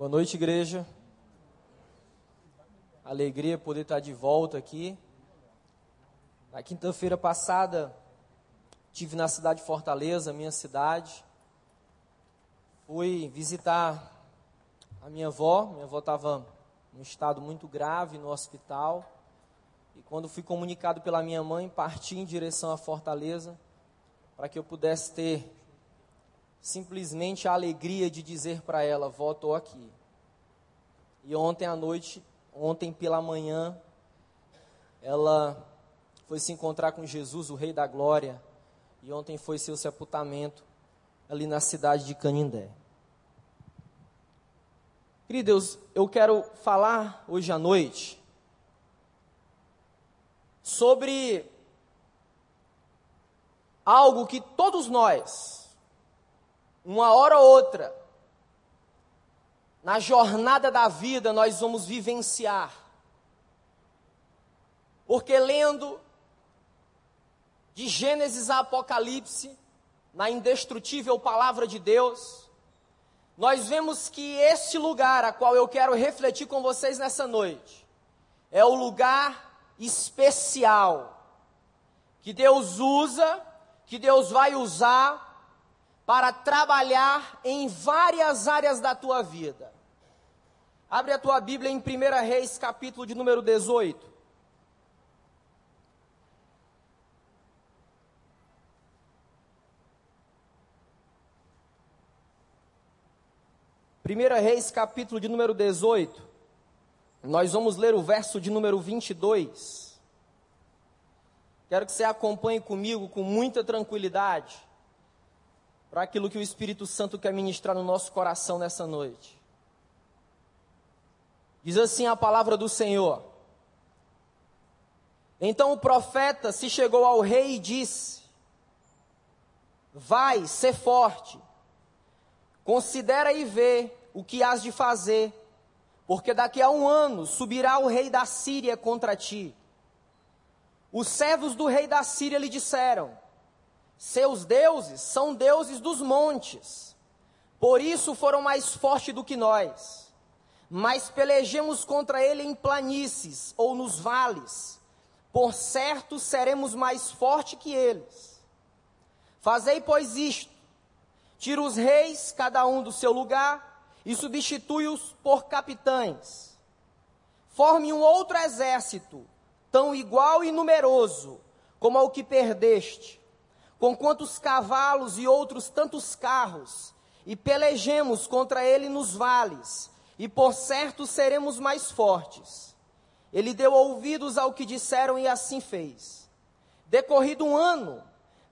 Boa noite, igreja. Alegria poder estar de volta aqui. Na quinta-feira passada, tive na cidade de Fortaleza, minha cidade. Fui visitar a minha avó. Minha avó estava em um estado muito grave no hospital. E quando fui comunicado pela minha mãe, parti em direção a Fortaleza para que eu pudesse ter simplesmente a alegria de dizer para ela: estou aqui. E ontem à noite, ontem pela manhã, ela foi se encontrar com Jesus, o Rei da Glória, e ontem foi seu sepultamento ali na cidade de Canindé. Queridos, eu quero falar hoje à noite sobre algo que todos nós, uma hora ou outra, na jornada da vida, nós vamos vivenciar. Porque lendo de Gênesis a Apocalipse, na indestrutível palavra de Deus, nós vemos que este lugar a qual eu quero refletir com vocês nessa noite é o lugar especial que Deus usa, que Deus vai usar para trabalhar em várias áreas da tua vida. Abre a tua Bíblia em 1 Reis, capítulo de número 18. Primeira Reis, capítulo de número 18. Nós vamos ler o verso de número 22. Quero que você acompanhe comigo com muita tranquilidade para aquilo que o Espírito Santo quer ministrar no nosso coração nessa noite. Diz assim a palavra do Senhor. Então o profeta se chegou ao rei e disse: Vai, ser forte, considera e vê o que has de fazer, porque daqui a um ano subirá o rei da Síria contra ti. Os servos do rei da Síria lhe disseram: seus deuses são deuses dos montes, por isso foram mais fortes do que nós. Mas pelejemos contra ele em planícies ou nos vales, por certo seremos mais fortes que eles. Fazei, pois, isto: tira os reis, cada um do seu lugar, e substitui-os por capitães. Forme um outro exército, tão igual e numeroso como ao que perdeste com quantos cavalos e outros tantos carros, e pelejemos contra ele nos vales, e por certo seremos mais fortes. Ele deu ouvidos ao que disseram e assim fez. Decorrido um ano,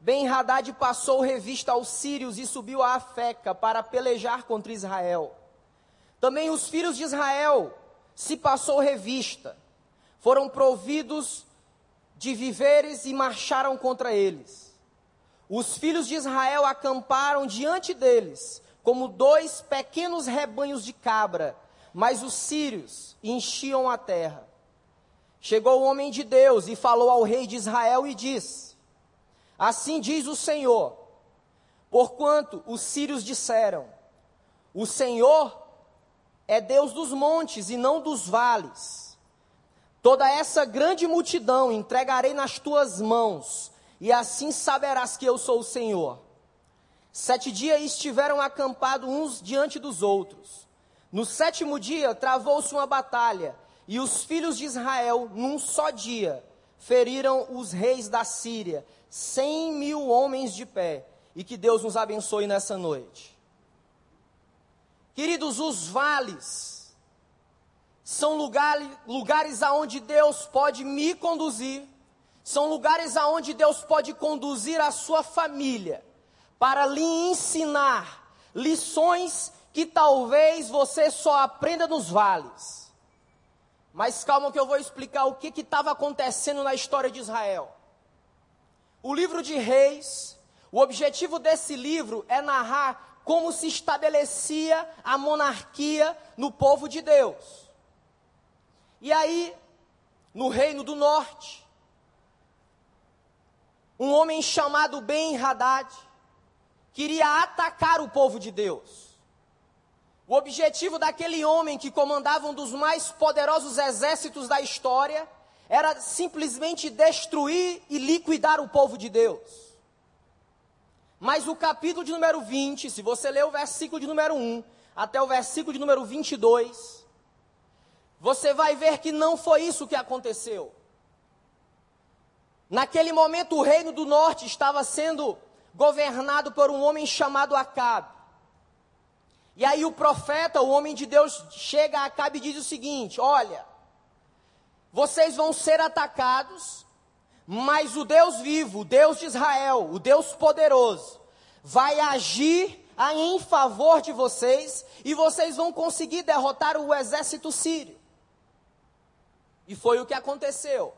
Ben-Hadad passou revista aos sírios e subiu a Afeca para pelejar contra Israel. Também os filhos de Israel se passou revista, foram providos de viveres e marcharam contra eles. Os filhos de Israel acamparam diante deles, como dois pequenos rebanhos de cabra, mas os sírios enchiam a terra. Chegou o homem de Deus e falou ao rei de Israel e disse: Assim diz o Senhor, porquanto os sírios disseram: O Senhor é Deus dos montes e não dos vales. Toda essa grande multidão entregarei nas tuas mãos, e assim saberás que eu sou o Senhor. Sete dias estiveram acampados uns diante dos outros. No sétimo dia travou-se uma batalha, e os filhos de Israel, num só dia, feriram os reis da Síria, cem mil homens de pé. E que Deus nos abençoe nessa noite. Queridos, os vales são lugares, lugares aonde Deus pode me conduzir são lugares aonde Deus pode conduzir a sua família para lhe ensinar lições que talvez você só aprenda nos vales. Mas calma que eu vou explicar o que estava acontecendo na história de Israel. O livro de Reis, o objetivo desse livro é narrar como se estabelecia a monarquia no povo de Deus. E aí, no reino do norte, um homem chamado Ben Haddad queria atacar o povo de Deus. O objetivo daquele homem que comandava um dos mais poderosos exércitos da história era simplesmente destruir e liquidar o povo de Deus. Mas o capítulo de número 20, se você ler o versículo de número 1 até o versículo de número 22, você vai ver que não foi isso que aconteceu. Naquele momento, o reino do norte estava sendo governado por um homem chamado Acabe. E aí o profeta, o homem de Deus, chega a Acabe e diz o seguinte: Olha, vocês vão ser atacados, mas o Deus vivo, o Deus de Israel, o Deus poderoso, vai agir em favor de vocês e vocês vão conseguir derrotar o exército sírio. E foi o que aconteceu.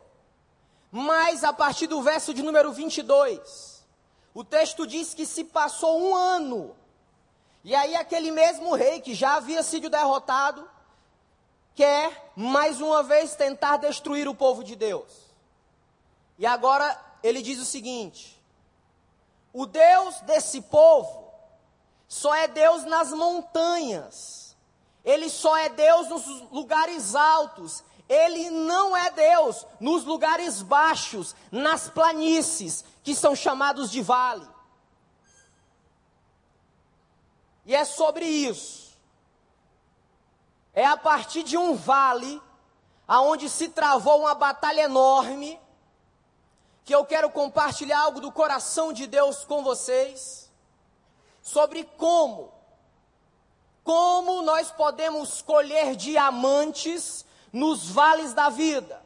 Mas a partir do verso de número 22, o texto diz que se passou um ano. E aí aquele mesmo rei que já havia sido derrotado, quer mais uma vez tentar destruir o povo de Deus. E agora ele diz o seguinte: o Deus desse povo só é Deus nas montanhas, ele só é Deus nos lugares altos, ele não é Deus nos lugares baixos, nas planícies, que são chamados de vale. E é sobre isso. É a partir de um vale, aonde se travou uma batalha enorme, que eu quero compartilhar algo do coração de Deus com vocês, sobre como, como nós podemos colher diamantes nos vales da vida.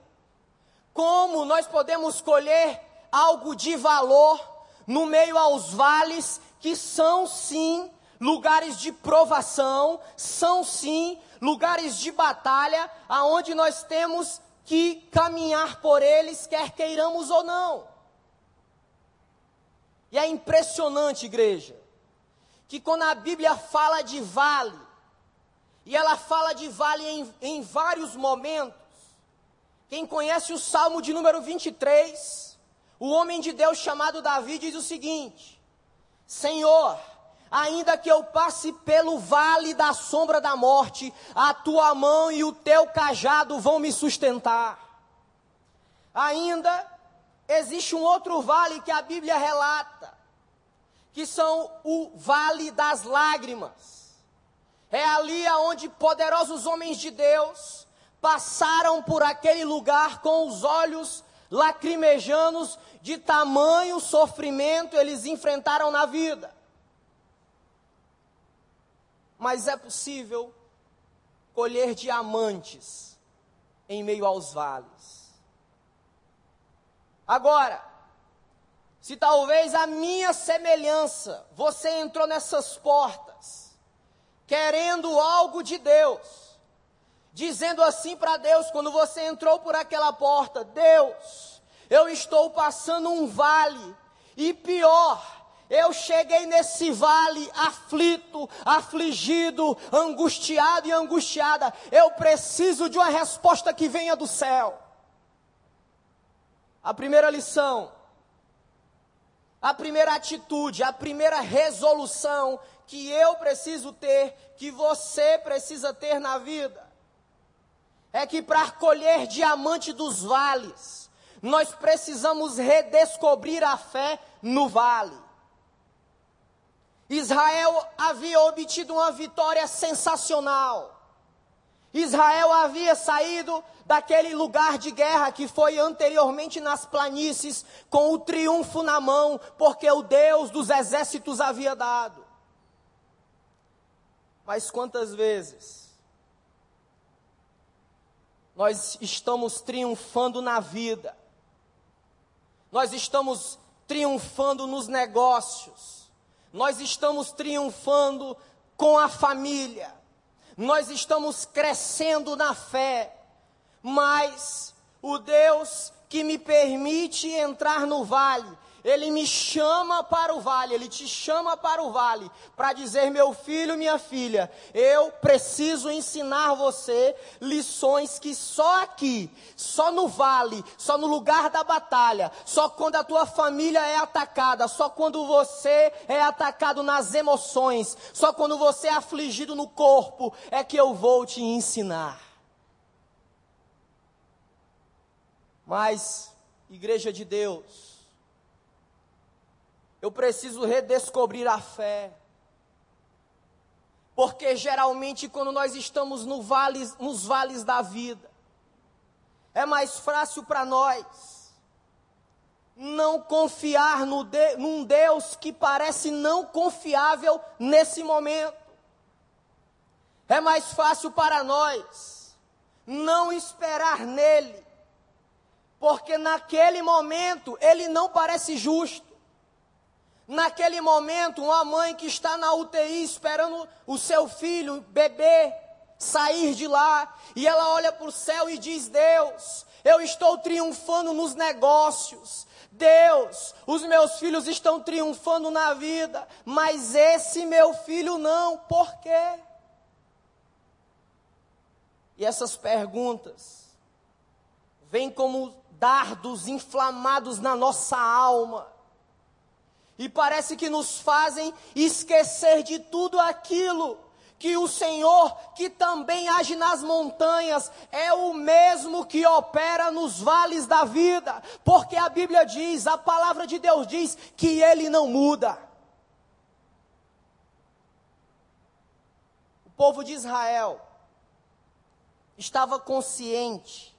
Como nós podemos colher algo de valor no meio aos vales que são sim lugares de provação, são sim lugares de batalha, aonde nós temos que caminhar por eles, quer queiramos ou não. E é impressionante, igreja, que quando a Bíblia fala de vale, e ela fala de vale em, em vários momentos. Quem conhece o Salmo de número 23, o homem de Deus chamado Davi diz o seguinte: Senhor, ainda que eu passe pelo vale da sombra da morte, a tua mão e o teu cajado vão me sustentar. Ainda existe um outro vale que a Bíblia relata, que são o vale das lágrimas. É ali aonde poderosos homens de Deus passaram por aquele lugar com os olhos lacrimejanos de tamanho sofrimento eles enfrentaram na vida. Mas é possível colher diamantes em meio aos vales. Agora, se talvez a minha semelhança, você entrou nessas portas, querendo algo de Deus, dizendo assim para Deus, quando você entrou por aquela porta: Deus, eu estou passando um vale, e pior, eu cheguei nesse vale aflito, afligido, angustiado e angustiada. Eu preciso de uma resposta que venha do céu. A primeira lição, a primeira atitude, a primeira resolução que eu preciso ter, que você precisa ter na vida, é que para colher diamante dos vales, nós precisamos redescobrir a fé no vale. Israel havia obtido uma vitória sensacional. Israel havia saído daquele lugar de guerra que foi anteriormente nas planícies, com o triunfo na mão, porque o Deus dos exércitos havia dado. Mas quantas vezes nós estamos triunfando na vida, nós estamos triunfando nos negócios, nós estamos triunfando com a família, nós estamos crescendo na fé, mas o Deus que me permite entrar no vale ele me chama para o vale, ele te chama para o vale, para dizer: meu filho, minha filha, eu preciso ensinar você lições que só aqui, só no vale, só no lugar da batalha, só quando a tua família é atacada, só quando você é atacado nas emoções, só quando você é afligido no corpo, é que eu vou te ensinar. Mas, igreja de Deus, eu preciso redescobrir a fé. Porque geralmente quando nós estamos no vale, nos vales da vida, é mais fácil para nós não confiar no de, num Deus que parece não confiável nesse momento. É mais fácil para nós não esperar nele, porque naquele momento ele não parece justo. Naquele momento, uma mãe que está na UTI esperando o seu filho, bebê, sair de lá, e ela olha para o céu e diz: Deus, eu estou triunfando nos negócios. Deus, os meus filhos estão triunfando na vida, mas esse meu filho não, por quê? E essas perguntas vêm como dardos inflamados na nossa alma e parece que nos fazem esquecer de tudo aquilo que o Senhor, que também age nas montanhas, é o mesmo que opera nos vales da vida, porque a Bíblia diz, a palavra de Deus diz que ele não muda. O povo de Israel estava consciente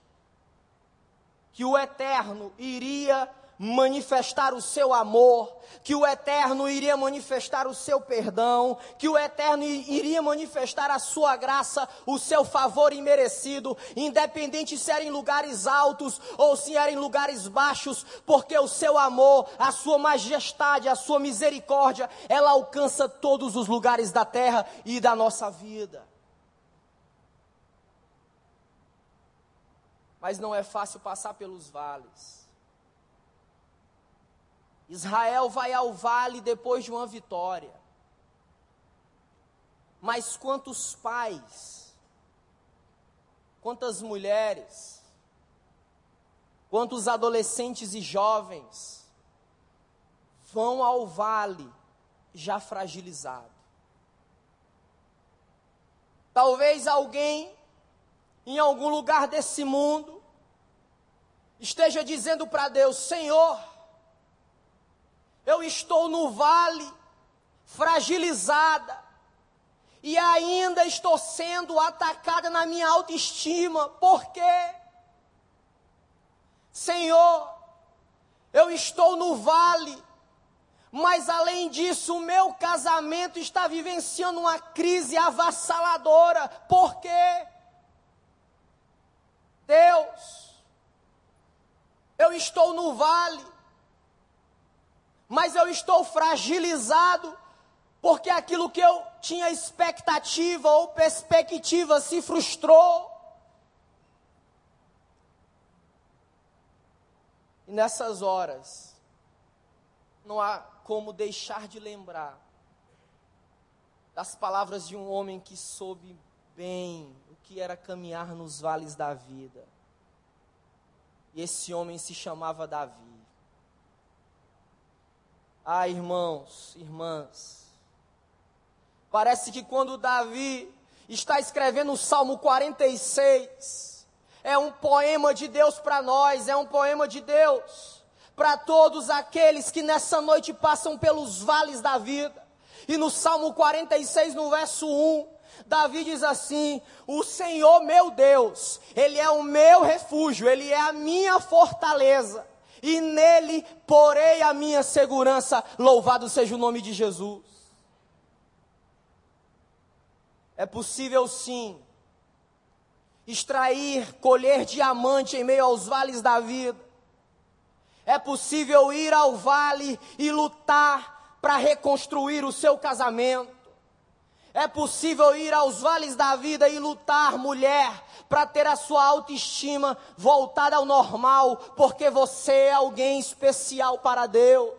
que o Eterno iria manifestar o seu amor, que o Eterno iria manifestar o seu perdão, que o Eterno iria manifestar a sua graça, o seu favor imerecido, independente se era em lugares altos ou se era em lugares baixos, porque o seu amor, a sua majestade, a sua misericórdia, ela alcança todos os lugares da terra e da nossa vida. Mas não é fácil passar pelos vales. Israel vai ao vale depois de uma vitória. Mas quantos pais, quantas mulheres, quantos adolescentes e jovens vão ao vale já fragilizado? Talvez alguém em algum lugar desse mundo esteja dizendo para Deus: Senhor, eu estou no vale, fragilizada, e ainda estou sendo atacada na minha autoestima. Por quê? Senhor, eu estou no vale, mas além disso, o meu casamento está vivenciando uma crise avassaladora. Por quê? Deus, eu estou no vale, mas eu estou fragilizado, porque aquilo que eu tinha expectativa ou perspectiva se frustrou. E nessas horas, não há como deixar de lembrar das palavras de um homem que soube bem o que era caminhar nos vales da vida. E esse homem se chamava Davi. Ah, irmãos, irmãs, parece que quando Davi está escrevendo o Salmo 46, é um poema de Deus para nós, é um poema de Deus para todos aqueles que nessa noite passam pelos vales da vida. E no Salmo 46, no verso 1, Davi diz assim: O Senhor meu Deus, Ele é o meu refúgio, Ele é a minha fortaleza e nele porei a minha segurança. Louvado seja o nome de Jesus. É possível sim extrair, colher diamante em meio aos vales da vida. É possível ir ao vale e lutar para reconstruir o seu casamento. É possível ir aos vales da vida e lutar, mulher, para ter a sua autoestima voltada ao normal, porque você é alguém especial para Deus.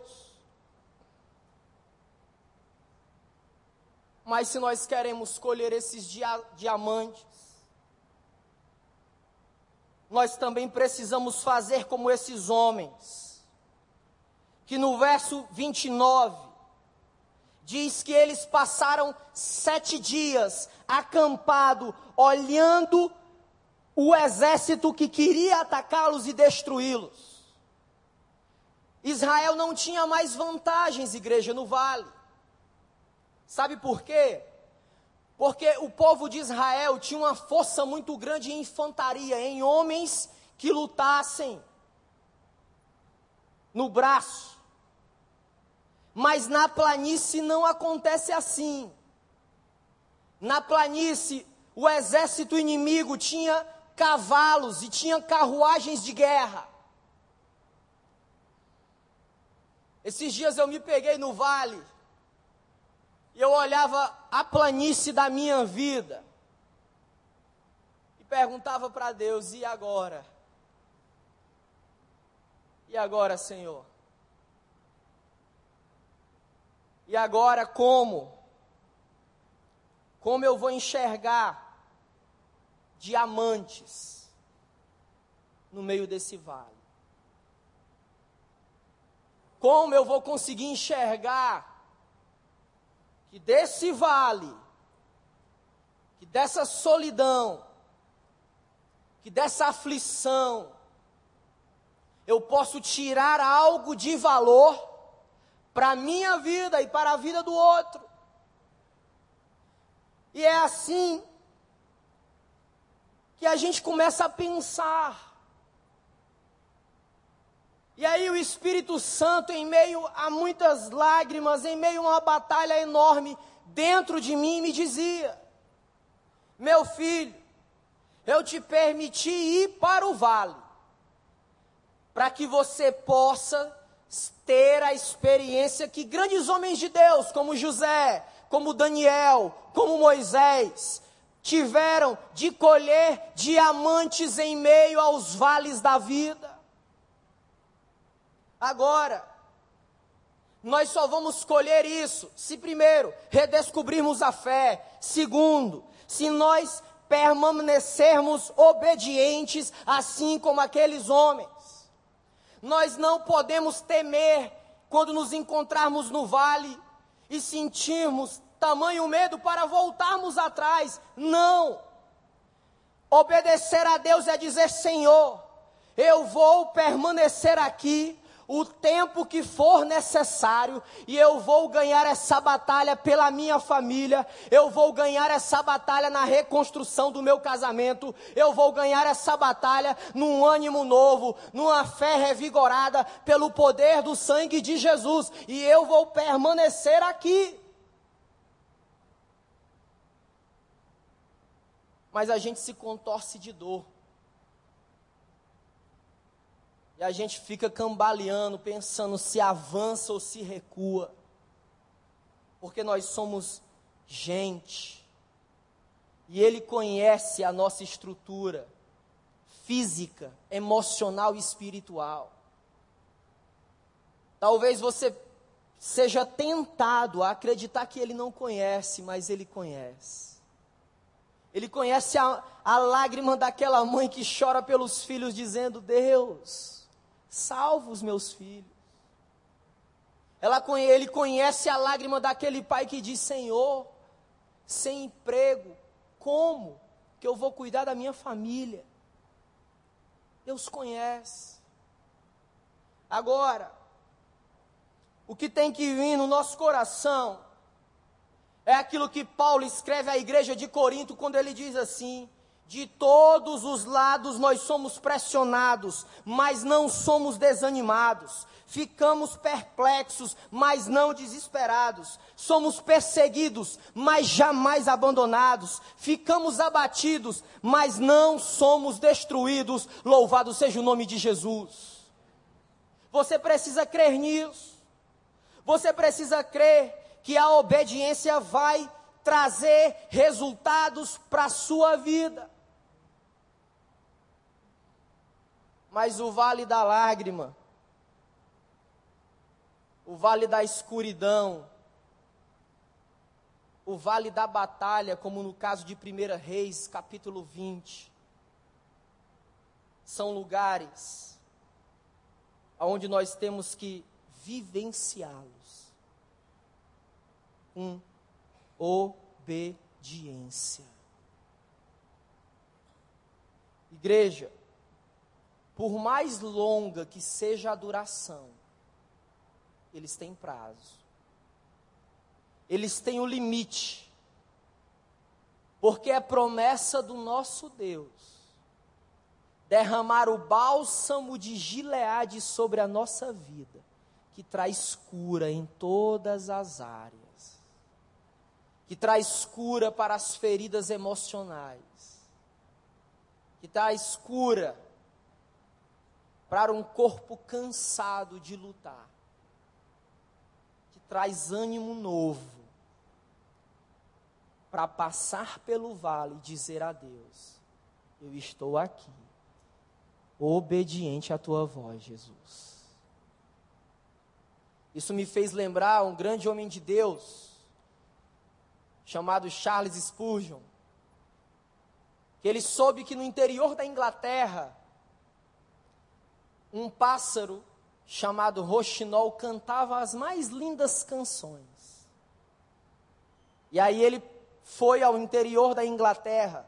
Mas se nós queremos colher esses dia diamantes, nós também precisamos fazer como esses homens, que no verso 29 diz que eles passaram sete dias acampado, olhando o exército que queria atacá-los e destruí-los. Israel não tinha mais vantagens, igreja, no vale. Sabe por quê? Porque o povo de Israel tinha uma força muito grande em infantaria, em homens que lutassem no braço. Mas na planície não acontece assim. Na planície, o exército inimigo tinha cavalos e tinha carruagens de guerra. Esses dias eu me peguei no vale e eu olhava a planície da minha vida e perguntava para Deus: e agora? E agora, Senhor? E agora como? Como eu vou enxergar diamantes no meio desse vale? Como eu vou conseguir enxergar que desse vale, que dessa solidão, que dessa aflição, eu posso tirar algo de valor para a minha vida e para a vida do outro. E é assim que a gente começa a pensar. E aí o Espírito Santo, em meio a muitas lágrimas, em meio a uma batalha enorme dentro de mim, me dizia: Meu filho, eu te permiti ir para o vale, para que você possa ter a experiência que grandes homens de Deus, como José, como Daniel, como Moisés, tiveram de colher diamantes em meio aos vales da vida. Agora, nós só vamos colher isso se, primeiro, redescobrirmos a fé, segundo, se nós permanecermos obedientes, assim como aqueles homens. Nós não podemos temer quando nos encontrarmos no vale e sentirmos tamanho medo para voltarmos atrás. Não! Obedecer a Deus é dizer: Senhor, eu vou permanecer aqui o tempo que for necessário, e eu vou ganhar essa batalha pela minha família, eu vou ganhar essa batalha na reconstrução do meu casamento, eu vou ganhar essa batalha num ânimo novo, numa fé revigorada pelo poder do sangue de Jesus, e eu vou permanecer aqui. Mas a gente se contorce de dor E a gente fica cambaleando, pensando se avança ou se recua. Porque nós somos gente. E Ele conhece a nossa estrutura física, emocional e espiritual. Talvez você seja tentado a acreditar que Ele não conhece, mas Ele conhece. Ele conhece a, a lágrima daquela mãe que chora pelos filhos, dizendo: Deus salva os meus filhos. Ela, ele conhece a lágrima daquele pai que diz: Senhor, sem emprego, como que eu vou cuidar da minha família? Deus conhece. Agora, o que tem que vir no nosso coração é aquilo que Paulo escreve à igreja de Corinto quando ele diz assim: de todos os lados nós somos pressionados, mas não somos desanimados. Ficamos perplexos, mas não desesperados. Somos perseguidos, mas jamais abandonados. Ficamos abatidos, mas não somos destruídos. Louvado seja o nome de Jesus. Você precisa crer nisso. Você precisa crer que a obediência vai trazer resultados para a sua vida. Mas o vale da lágrima, o vale da escuridão, o vale da batalha, como no caso de 1 Reis, capítulo 20, são lugares onde nós temos que vivenciá-los com obediência. Igreja, por mais longa que seja a duração, eles têm prazo. Eles têm o limite. Porque é promessa do nosso Deus derramar o bálsamo de Gileade sobre a nossa vida, que traz cura em todas as áreas, que traz cura para as feridas emocionais, que traz cura para um corpo cansado de lutar, que traz ânimo novo para passar pelo vale e dizer a Deus: Eu estou aqui obediente à tua voz, Jesus. Isso me fez lembrar um grande homem de Deus, chamado Charles Spurgeon, que ele soube que no interior da Inglaterra, um pássaro chamado roxinol cantava as mais lindas canções. E aí ele foi ao interior da Inglaterra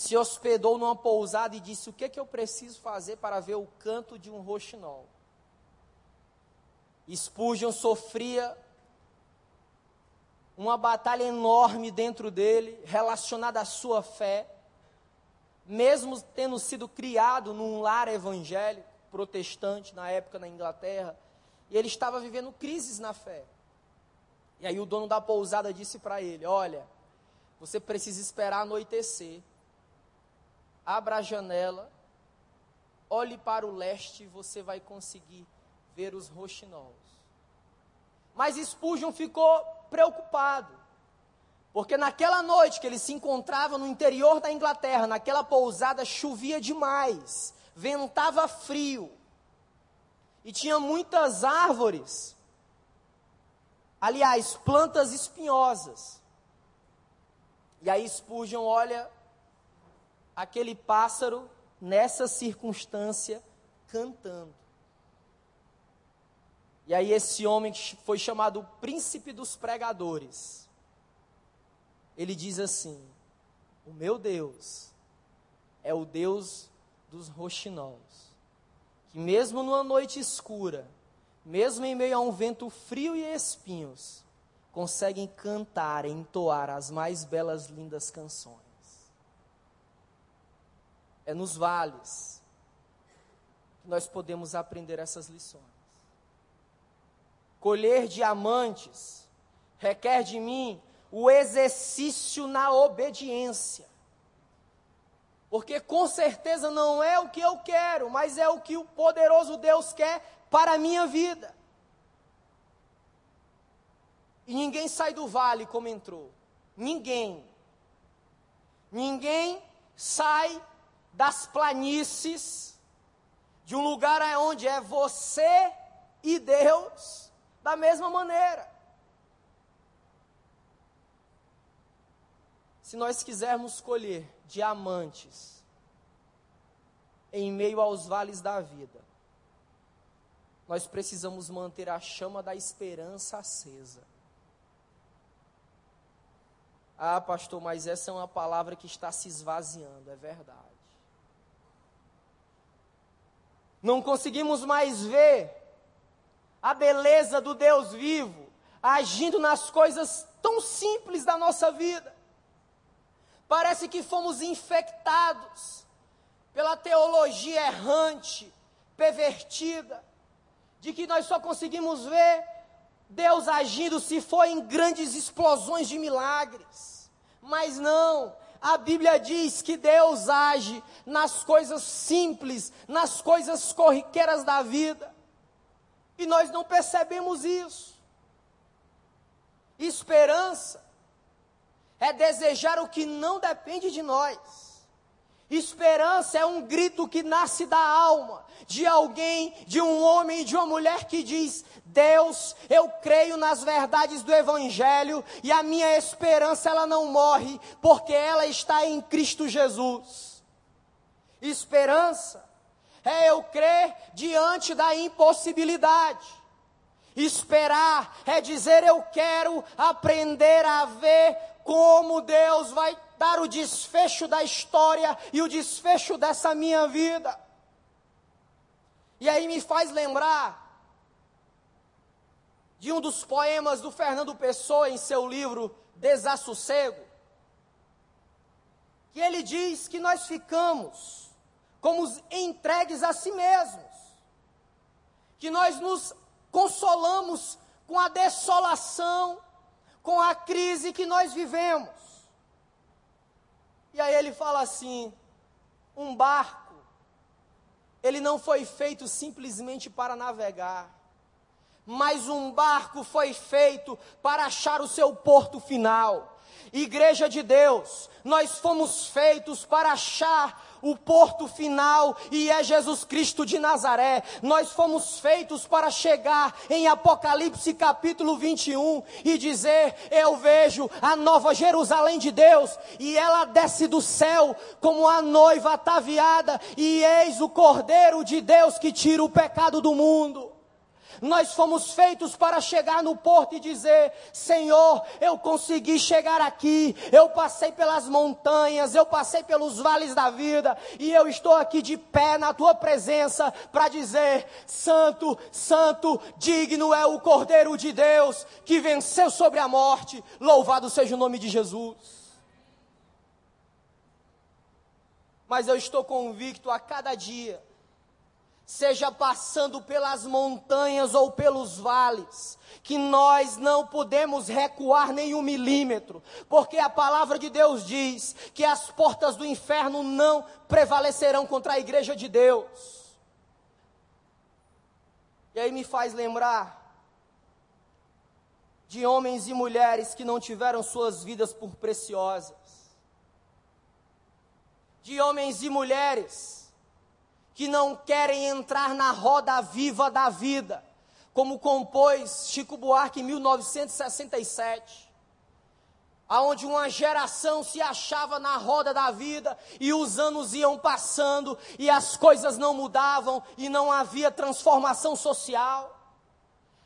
se hospedou numa pousada e disse: O que, é que eu preciso fazer para ver o canto de um roxinol? Spurgeon sofria uma batalha enorme dentro dele, relacionada à sua fé, mesmo tendo sido criado num lar evangélico, protestante, na época na Inglaterra, e ele estava vivendo crises na fé. E aí o dono da pousada disse para ele: Olha, você precisa esperar anoitecer abra a janela, olhe para o leste e você vai conseguir ver os roxinóis. Mas Spurgeon ficou preocupado, porque naquela noite que ele se encontrava no interior da Inglaterra, naquela pousada, chovia demais, ventava frio, e tinha muitas árvores, aliás, plantas espinhosas. E aí Spurgeon olha aquele pássaro nessa circunstância cantando. E aí esse homem que foi chamado príncipe dos pregadores, ele diz assim: O meu Deus é o Deus dos roxinóis, que mesmo numa noite escura, mesmo em meio a um vento frio e espinhos, conseguem cantar entoar as mais belas lindas canções é nos vales que nós podemos aprender essas lições. Colher diamantes requer de mim o exercício na obediência. Porque com certeza não é o que eu quero, mas é o que o poderoso Deus quer para a minha vida. E ninguém sai do vale como entrou. Ninguém. Ninguém sai das planícies, de um lugar onde é você e Deus, da mesma maneira. Se nós quisermos colher diamantes em meio aos vales da vida, nós precisamos manter a chama da esperança acesa. Ah, pastor, mas essa é uma palavra que está se esvaziando, é verdade. Não conseguimos mais ver a beleza do Deus vivo agindo nas coisas tão simples da nossa vida. Parece que fomos infectados pela teologia errante, pervertida, de que nós só conseguimos ver Deus agindo se for em grandes explosões de milagres. Mas não, a Bíblia diz que Deus age nas coisas simples, nas coisas corriqueiras da vida. E nós não percebemos isso. Esperança é desejar o que não depende de nós. Esperança é um grito que nasce da alma, de alguém, de um homem, de uma mulher que diz: Deus, eu creio nas verdades do Evangelho e a minha esperança ela não morre, porque ela está em Cristo Jesus. Esperança é eu crer diante da impossibilidade. Esperar é dizer eu quero aprender a ver como Deus vai dar o desfecho da história e o desfecho dessa minha vida. E aí me faz lembrar de um dos poemas do Fernando Pessoa em seu livro Desassossego, que ele diz que nós ficamos como entregues a si mesmos, que nós nos consolamos com a desolação, com a crise que nós vivemos. E aí ele fala assim: um barco, ele não foi feito simplesmente para navegar, mas um barco foi feito para achar o seu porto final. Igreja de Deus, nós fomos feitos para achar o porto final e é Jesus Cristo de Nazaré. Nós fomos feitos para chegar em Apocalipse capítulo 21 e dizer: Eu vejo a nova Jerusalém de Deus e ela desce do céu como a noiva ataviada, e eis o Cordeiro de Deus que tira o pecado do mundo. Nós fomos feitos para chegar no porto e dizer: Senhor, eu consegui chegar aqui. Eu passei pelas montanhas, eu passei pelos vales da vida, e eu estou aqui de pé na tua presença para dizer: Santo, Santo, digno é o Cordeiro de Deus que venceu sobre a morte. Louvado seja o nome de Jesus. Mas eu estou convicto a cada dia seja passando pelas montanhas ou pelos vales, que nós não podemos recuar nem um milímetro, porque a palavra de Deus diz que as portas do inferno não prevalecerão contra a igreja de Deus. E aí me faz lembrar de homens e mulheres que não tiveram suas vidas por preciosas, de homens e mulheres que não querem entrar na roda viva da vida, como compôs Chico Buarque em 1967, aonde uma geração se achava na roda da vida e os anos iam passando e as coisas não mudavam e não havia transformação social.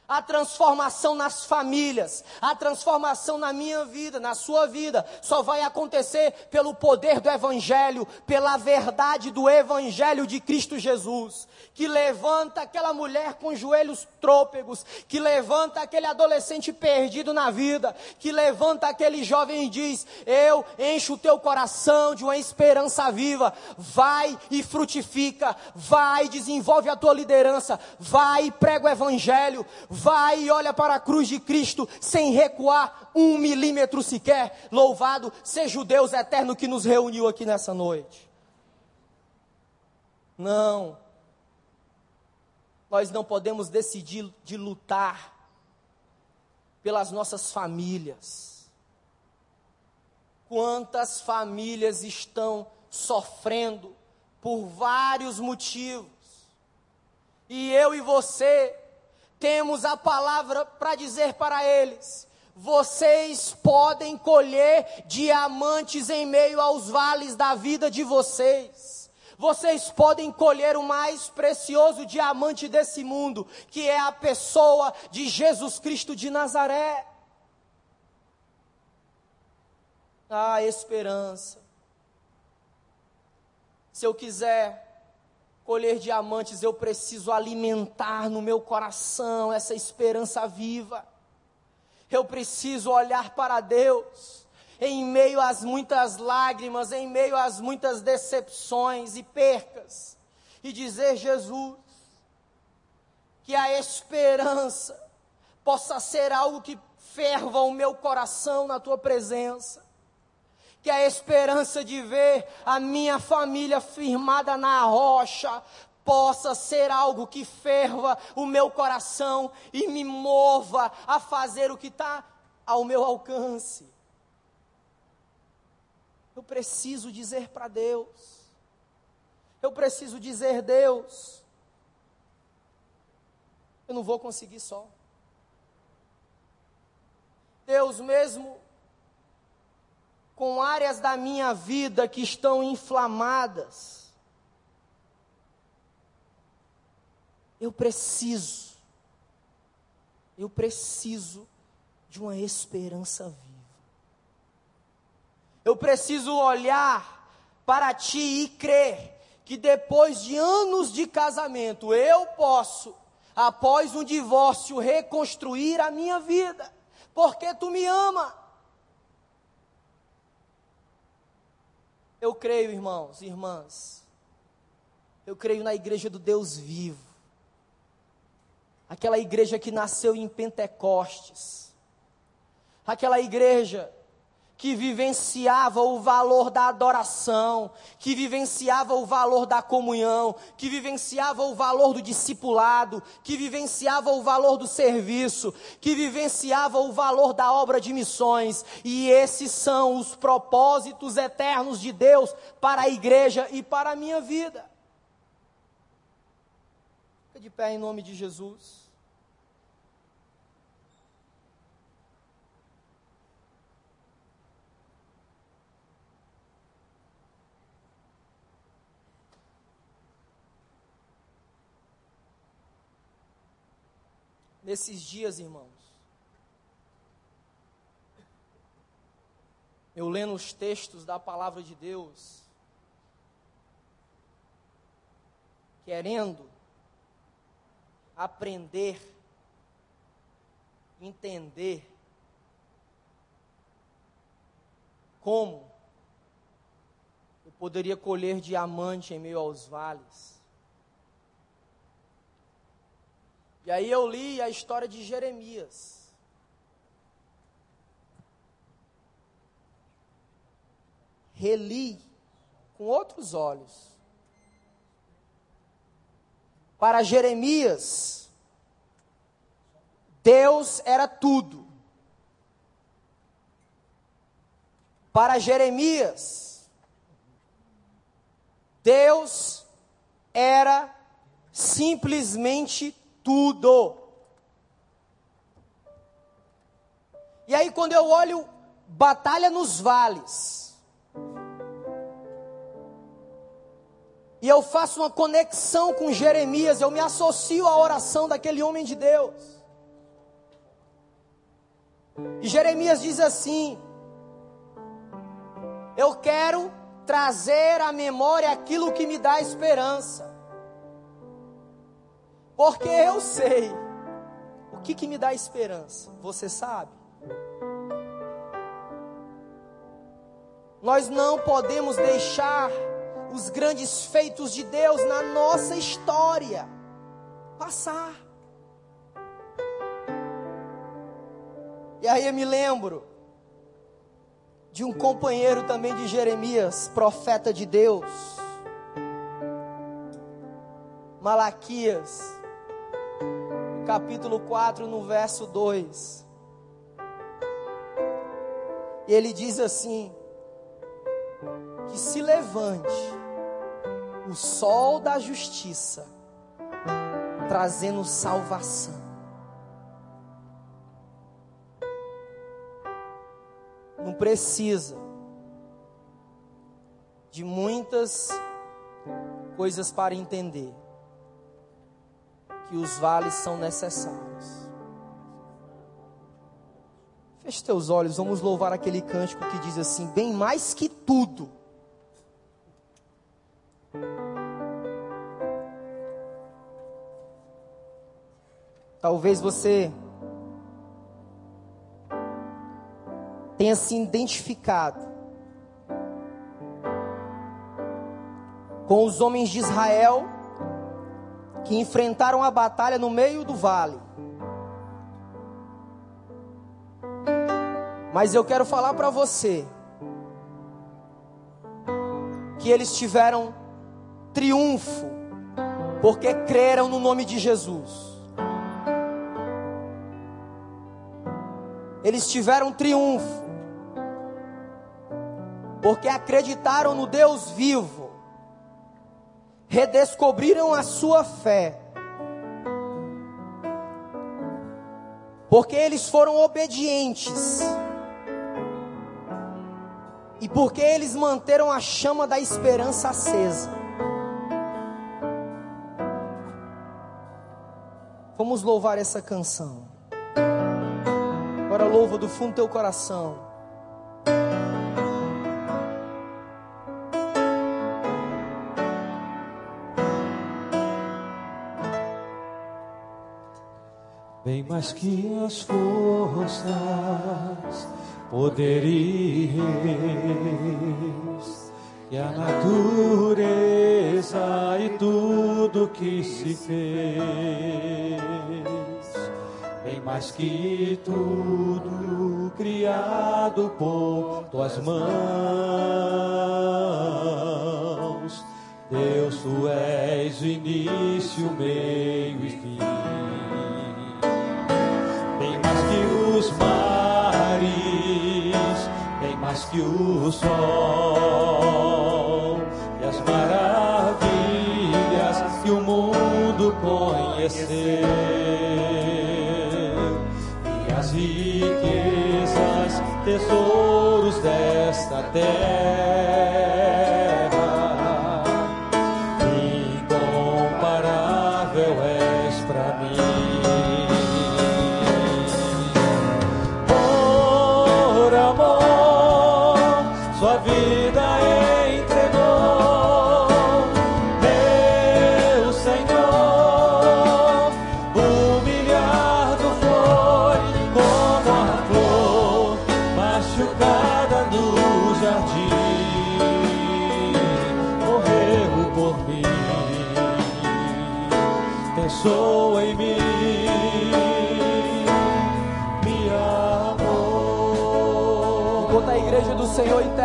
A transformação nas famílias, a transformação na minha vida, na sua vida, só vai acontecer pelo poder do Evangelho, pela verdade do Evangelho de Cristo Jesus, que levanta aquela mulher com joelhos trôpegos, que levanta aquele adolescente perdido na vida, que levanta aquele jovem e diz: Eu encho o teu coração de uma esperança viva, vai e frutifica, vai desenvolve a tua liderança, vai e prega o Evangelho vai e olha para a cruz de Cristo sem recuar um milímetro sequer. Louvado seja o Deus eterno que nos reuniu aqui nessa noite. Não, nós não podemos decidir de lutar pelas nossas famílias. Quantas famílias estão sofrendo por vários motivos. E eu e você temos a palavra para dizer para eles: vocês podem colher diamantes em meio aos vales da vida de vocês. Vocês podem colher o mais precioso diamante desse mundo, que é a pessoa de Jesus Cristo de Nazaré. Ah, esperança. Se eu quiser colher diamantes, eu preciso alimentar no meu coração essa esperança viva. Eu preciso olhar para Deus em meio às muitas lágrimas, em meio às muitas decepções e percas, e dizer: Jesus, que a esperança possa ser algo que ferva o meu coração na tua presença que a esperança de ver a minha família firmada na rocha possa ser algo que ferva o meu coração e me mova a fazer o que está ao meu alcance. Eu preciso dizer para Deus. Eu preciso dizer, Deus, eu não vou conseguir só. Deus, mesmo com áreas da minha vida que estão inflamadas, eu preciso, eu preciso de uma esperança viva. Eu preciso olhar para ti e crer que depois de anos de casamento eu posso, após um divórcio, reconstruir a minha vida, porque tu me ama. Eu creio, irmãos e irmãs, eu creio na igreja do Deus vivo, aquela igreja que nasceu em Pentecostes, aquela igreja que vivenciava o valor da adoração, que vivenciava o valor da comunhão, que vivenciava o valor do discipulado, que vivenciava o valor do serviço, que vivenciava o valor da obra de missões. E esses são os propósitos eternos de Deus para a igreja e para a minha vida. Fica de pé em nome de Jesus. Nesses dias, irmãos. Eu lendo os textos da palavra de Deus, querendo aprender, entender como eu poderia colher diamante em meio aos vales. E aí eu li a história de Jeremias. Reli com outros olhos. Para Jeremias, Deus era tudo. Para Jeremias, Deus era simplesmente tudo. E aí, quando eu olho Batalha nos Vales, e eu faço uma conexão com Jeremias, eu me associo à oração daquele homem de Deus. E Jeremias diz assim: Eu quero trazer à memória aquilo que me dá esperança. Porque eu sei o que, que me dá esperança. Você sabe? Nós não podemos deixar os grandes feitos de Deus na nossa história passar. E aí eu me lembro de um companheiro também de Jeremias, profeta de Deus, Malaquias, capítulo 4, no verso 2. E ele diz assim: que se levante o sol da justiça, trazendo salvação. Não precisa de muitas coisas para entender que os vales são necessários. Feche teus olhos, vamos louvar aquele cântico que diz assim: bem mais que tudo. Talvez você tenha se identificado com os homens de Israel que enfrentaram a batalha no meio do vale. Mas eu quero falar para você que eles tiveram triunfo porque creram no nome de Jesus. Eles tiveram triunfo porque acreditaram no Deus vivo, redescobriram a sua fé, porque eles foram obedientes e porque eles manteram a chama da esperança acesa. Vamos louvar essa canção. Agora louva do fundo do teu coração. Bem mais que as forças, poderes e a natureza e tudo que se fez bem mais que tudo criado por tuas mãos. Deus, tu és o início, meio mais que o sol e as maravilhas que o mundo conheceu riquezas, tesouros desta terra.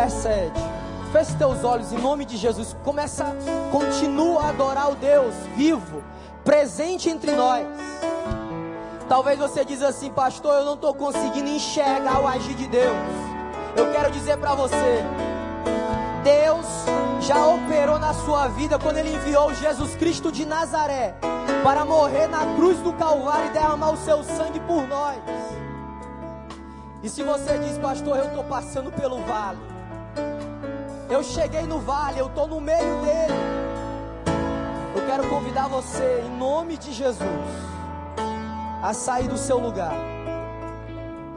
Intercede. Feche teus olhos em nome de Jesus. Começa, continua a adorar o Deus vivo, presente entre nós. Talvez você diz assim, pastor, eu não estou conseguindo enxergar o agir de Deus. Eu quero dizer para você, Deus já operou na sua vida quando Ele enviou Jesus Cristo de Nazaré para morrer na cruz do Calvário e derramar o seu sangue por nós. E se você diz, pastor, eu estou passando pelo vale, eu cheguei no vale, eu estou no meio dele. Eu quero convidar você, em nome de Jesus, a sair do seu lugar.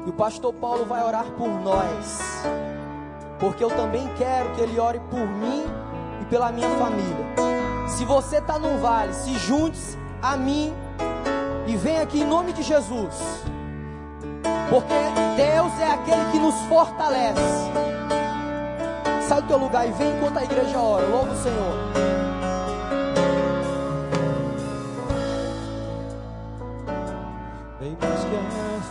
E o pastor Paulo vai orar por nós, porque eu também quero que ele ore por mim e pela minha família. Se você está no vale, se junte a mim e vem aqui em nome de Jesus, porque Deus é aquele que nos fortalece. Sai do teu lugar e vem enquanto a igreja ora. Louva o Senhor. Que as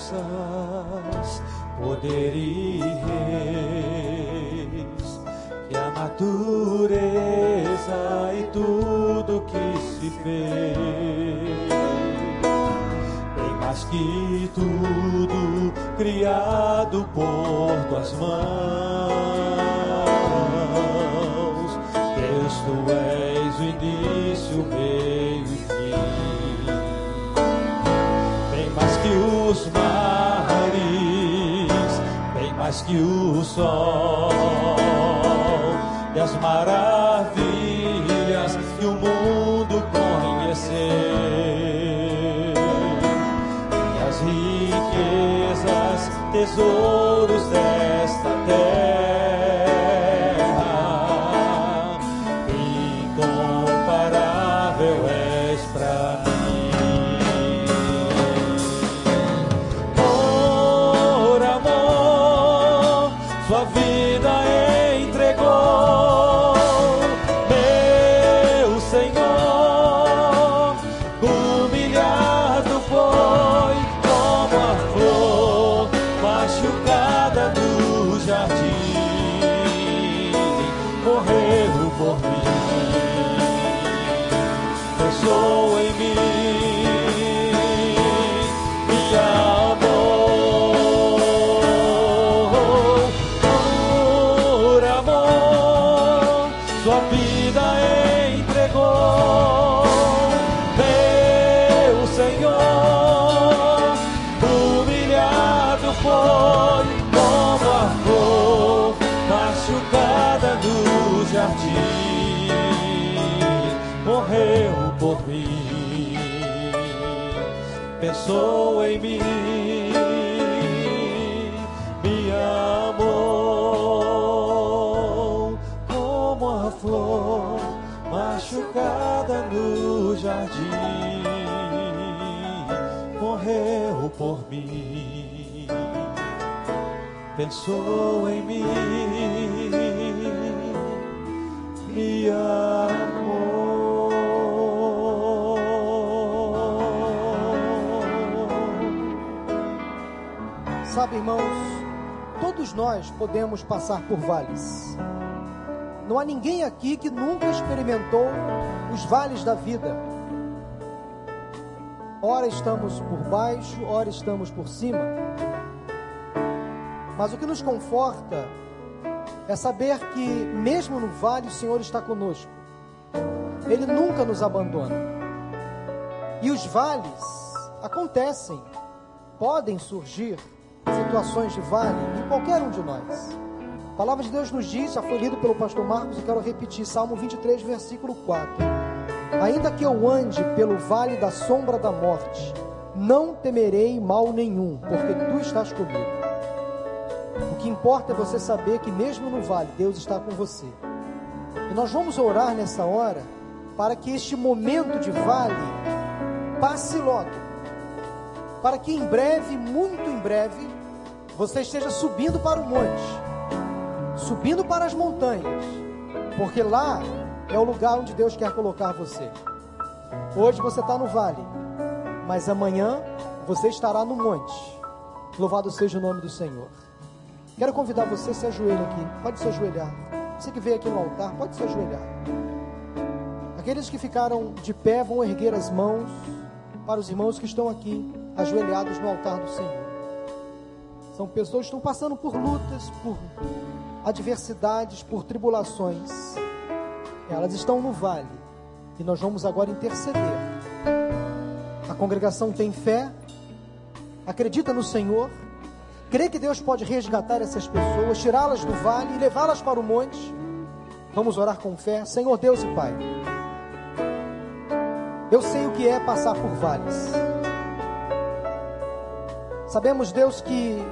forças, poder e reis, que a natureza fez mais que tudo criado por tuas mãos. Deus, tu és o início, o meio e fim. Bem mais que os mares, bem mais que o sol e as maravilhas tesouros desta pensou em mim, pensou em mim, me amou como a flor machucada no jardim, morreu por mim, pensou em mim, me amou. Sabe, irmãos, todos nós podemos passar por vales. Não há ninguém aqui que nunca experimentou os vales da vida. Ora estamos por baixo, ora estamos por cima. Mas o que nos conforta é saber que, mesmo no vale, o Senhor está conosco. Ele nunca nos abandona. E os vales acontecem, podem surgir situações de vale em qualquer um de nós. A palavra de Deus nos diz, já foi lido pelo pastor Marcos e quero repetir, Salmo 23, versículo 4. Ainda que eu ande pelo vale da sombra da morte, não temerei mal nenhum, porque tu estás comigo. O que importa é você saber que mesmo no vale, Deus está com você. E nós vamos orar nessa hora para que este momento de vale passe logo. Para que em breve, muito em breve, você esteja subindo para o monte, subindo para as montanhas, porque lá é o lugar onde Deus quer colocar você. Hoje você está no vale, mas amanhã você estará no monte. Louvado seja o nome do Senhor. Quero convidar você a se ajoelhar aqui. Pode se ajoelhar. Você que veio aqui no altar, pode se ajoelhar. Aqueles que ficaram de pé vão erguer as mãos para os irmãos que estão aqui, ajoelhados no altar do Senhor. São pessoas que estão passando por lutas, por adversidades, por tribulações. Elas estão no vale e nós vamos agora interceder. A congregação tem fé, acredita no Senhor, crê que Deus pode resgatar essas pessoas, tirá-las do vale e levá-las para o monte. Vamos orar com fé, Senhor Deus e Pai. Eu sei o que é passar por vales. Sabemos, Deus, que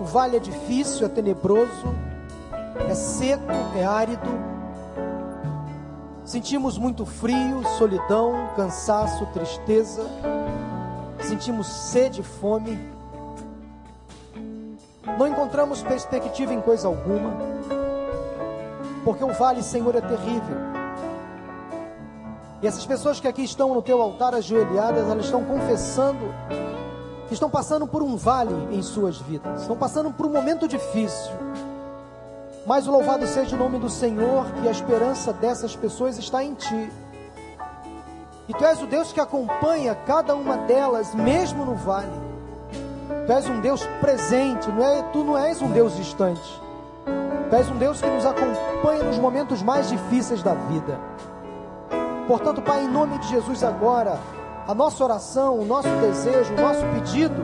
o vale é difícil, é tenebroso, é seco, é árido. Sentimos muito frio, solidão, cansaço, tristeza. Sentimos sede e fome. Não encontramos perspectiva em coisa alguma. Porque o vale, Senhor, é terrível. E essas pessoas que aqui estão no teu altar ajoelhadas, elas estão confessando que estão passando por um vale em suas vidas, estão passando por um momento difícil. Mas louvado seja o nome do Senhor, que a esperança dessas pessoas está em Ti. E Tu és o Deus que acompanha cada uma delas, mesmo no vale. Tu és um Deus presente, não é, Tu não és um Deus distante. Tu és um Deus que nos acompanha nos momentos mais difíceis da vida. Portanto, Pai, em nome de Jesus agora, a nossa oração, o nosso desejo, o nosso pedido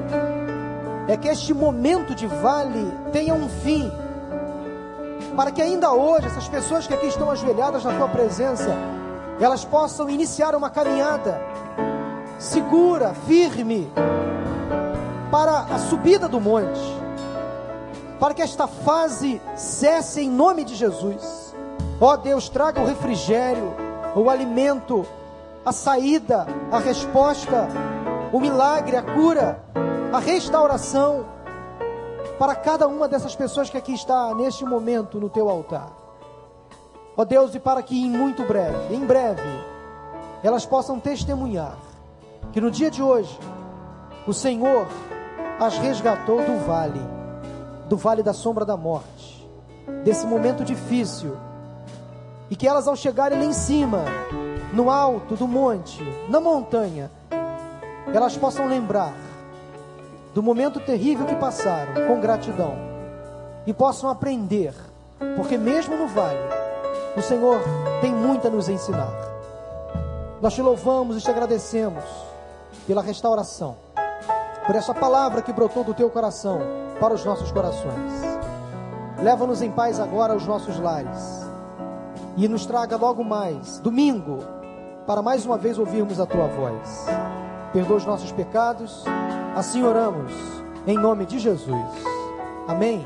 é que este momento de vale tenha um fim, para que ainda hoje essas pessoas que aqui estão ajoelhadas na tua presença, elas possam iniciar uma caminhada segura, firme, para a subida do monte, para que esta fase cesse em nome de Jesus. Ó oh Deus, traga o refrigério, o alimento, a saída, a resposta, o milagre, a cura, a restauração para cada uma dessas pessoas que aqui está neste momento no teu altar. Ó Deus, e para que em muito breve, em breve, elas possam testemunhar que no dia de hoje o Senhor as resgatou do vale, do vale da sombra da morte, desse momento difícil, e que elas ao chegarem lá em cima, no alto do monte, na montanha, elas possam lembrar do momento terrível que passaram com gratidão e possam aprender, porque mesmo no vale, o Senhor tem muito a nos ensinar. Nós te louvamos e te agradecemos pela restauração, por essa palavra que brotou do teu coração para os nossos corações. Leva-nos em paz agora aos nossos lares e nos traga logo mais, domingo, para mais uma vez ouvirmos a tua voz. Perdoa os nossos pecados, assim oramos, em nome de Jesus. Amém.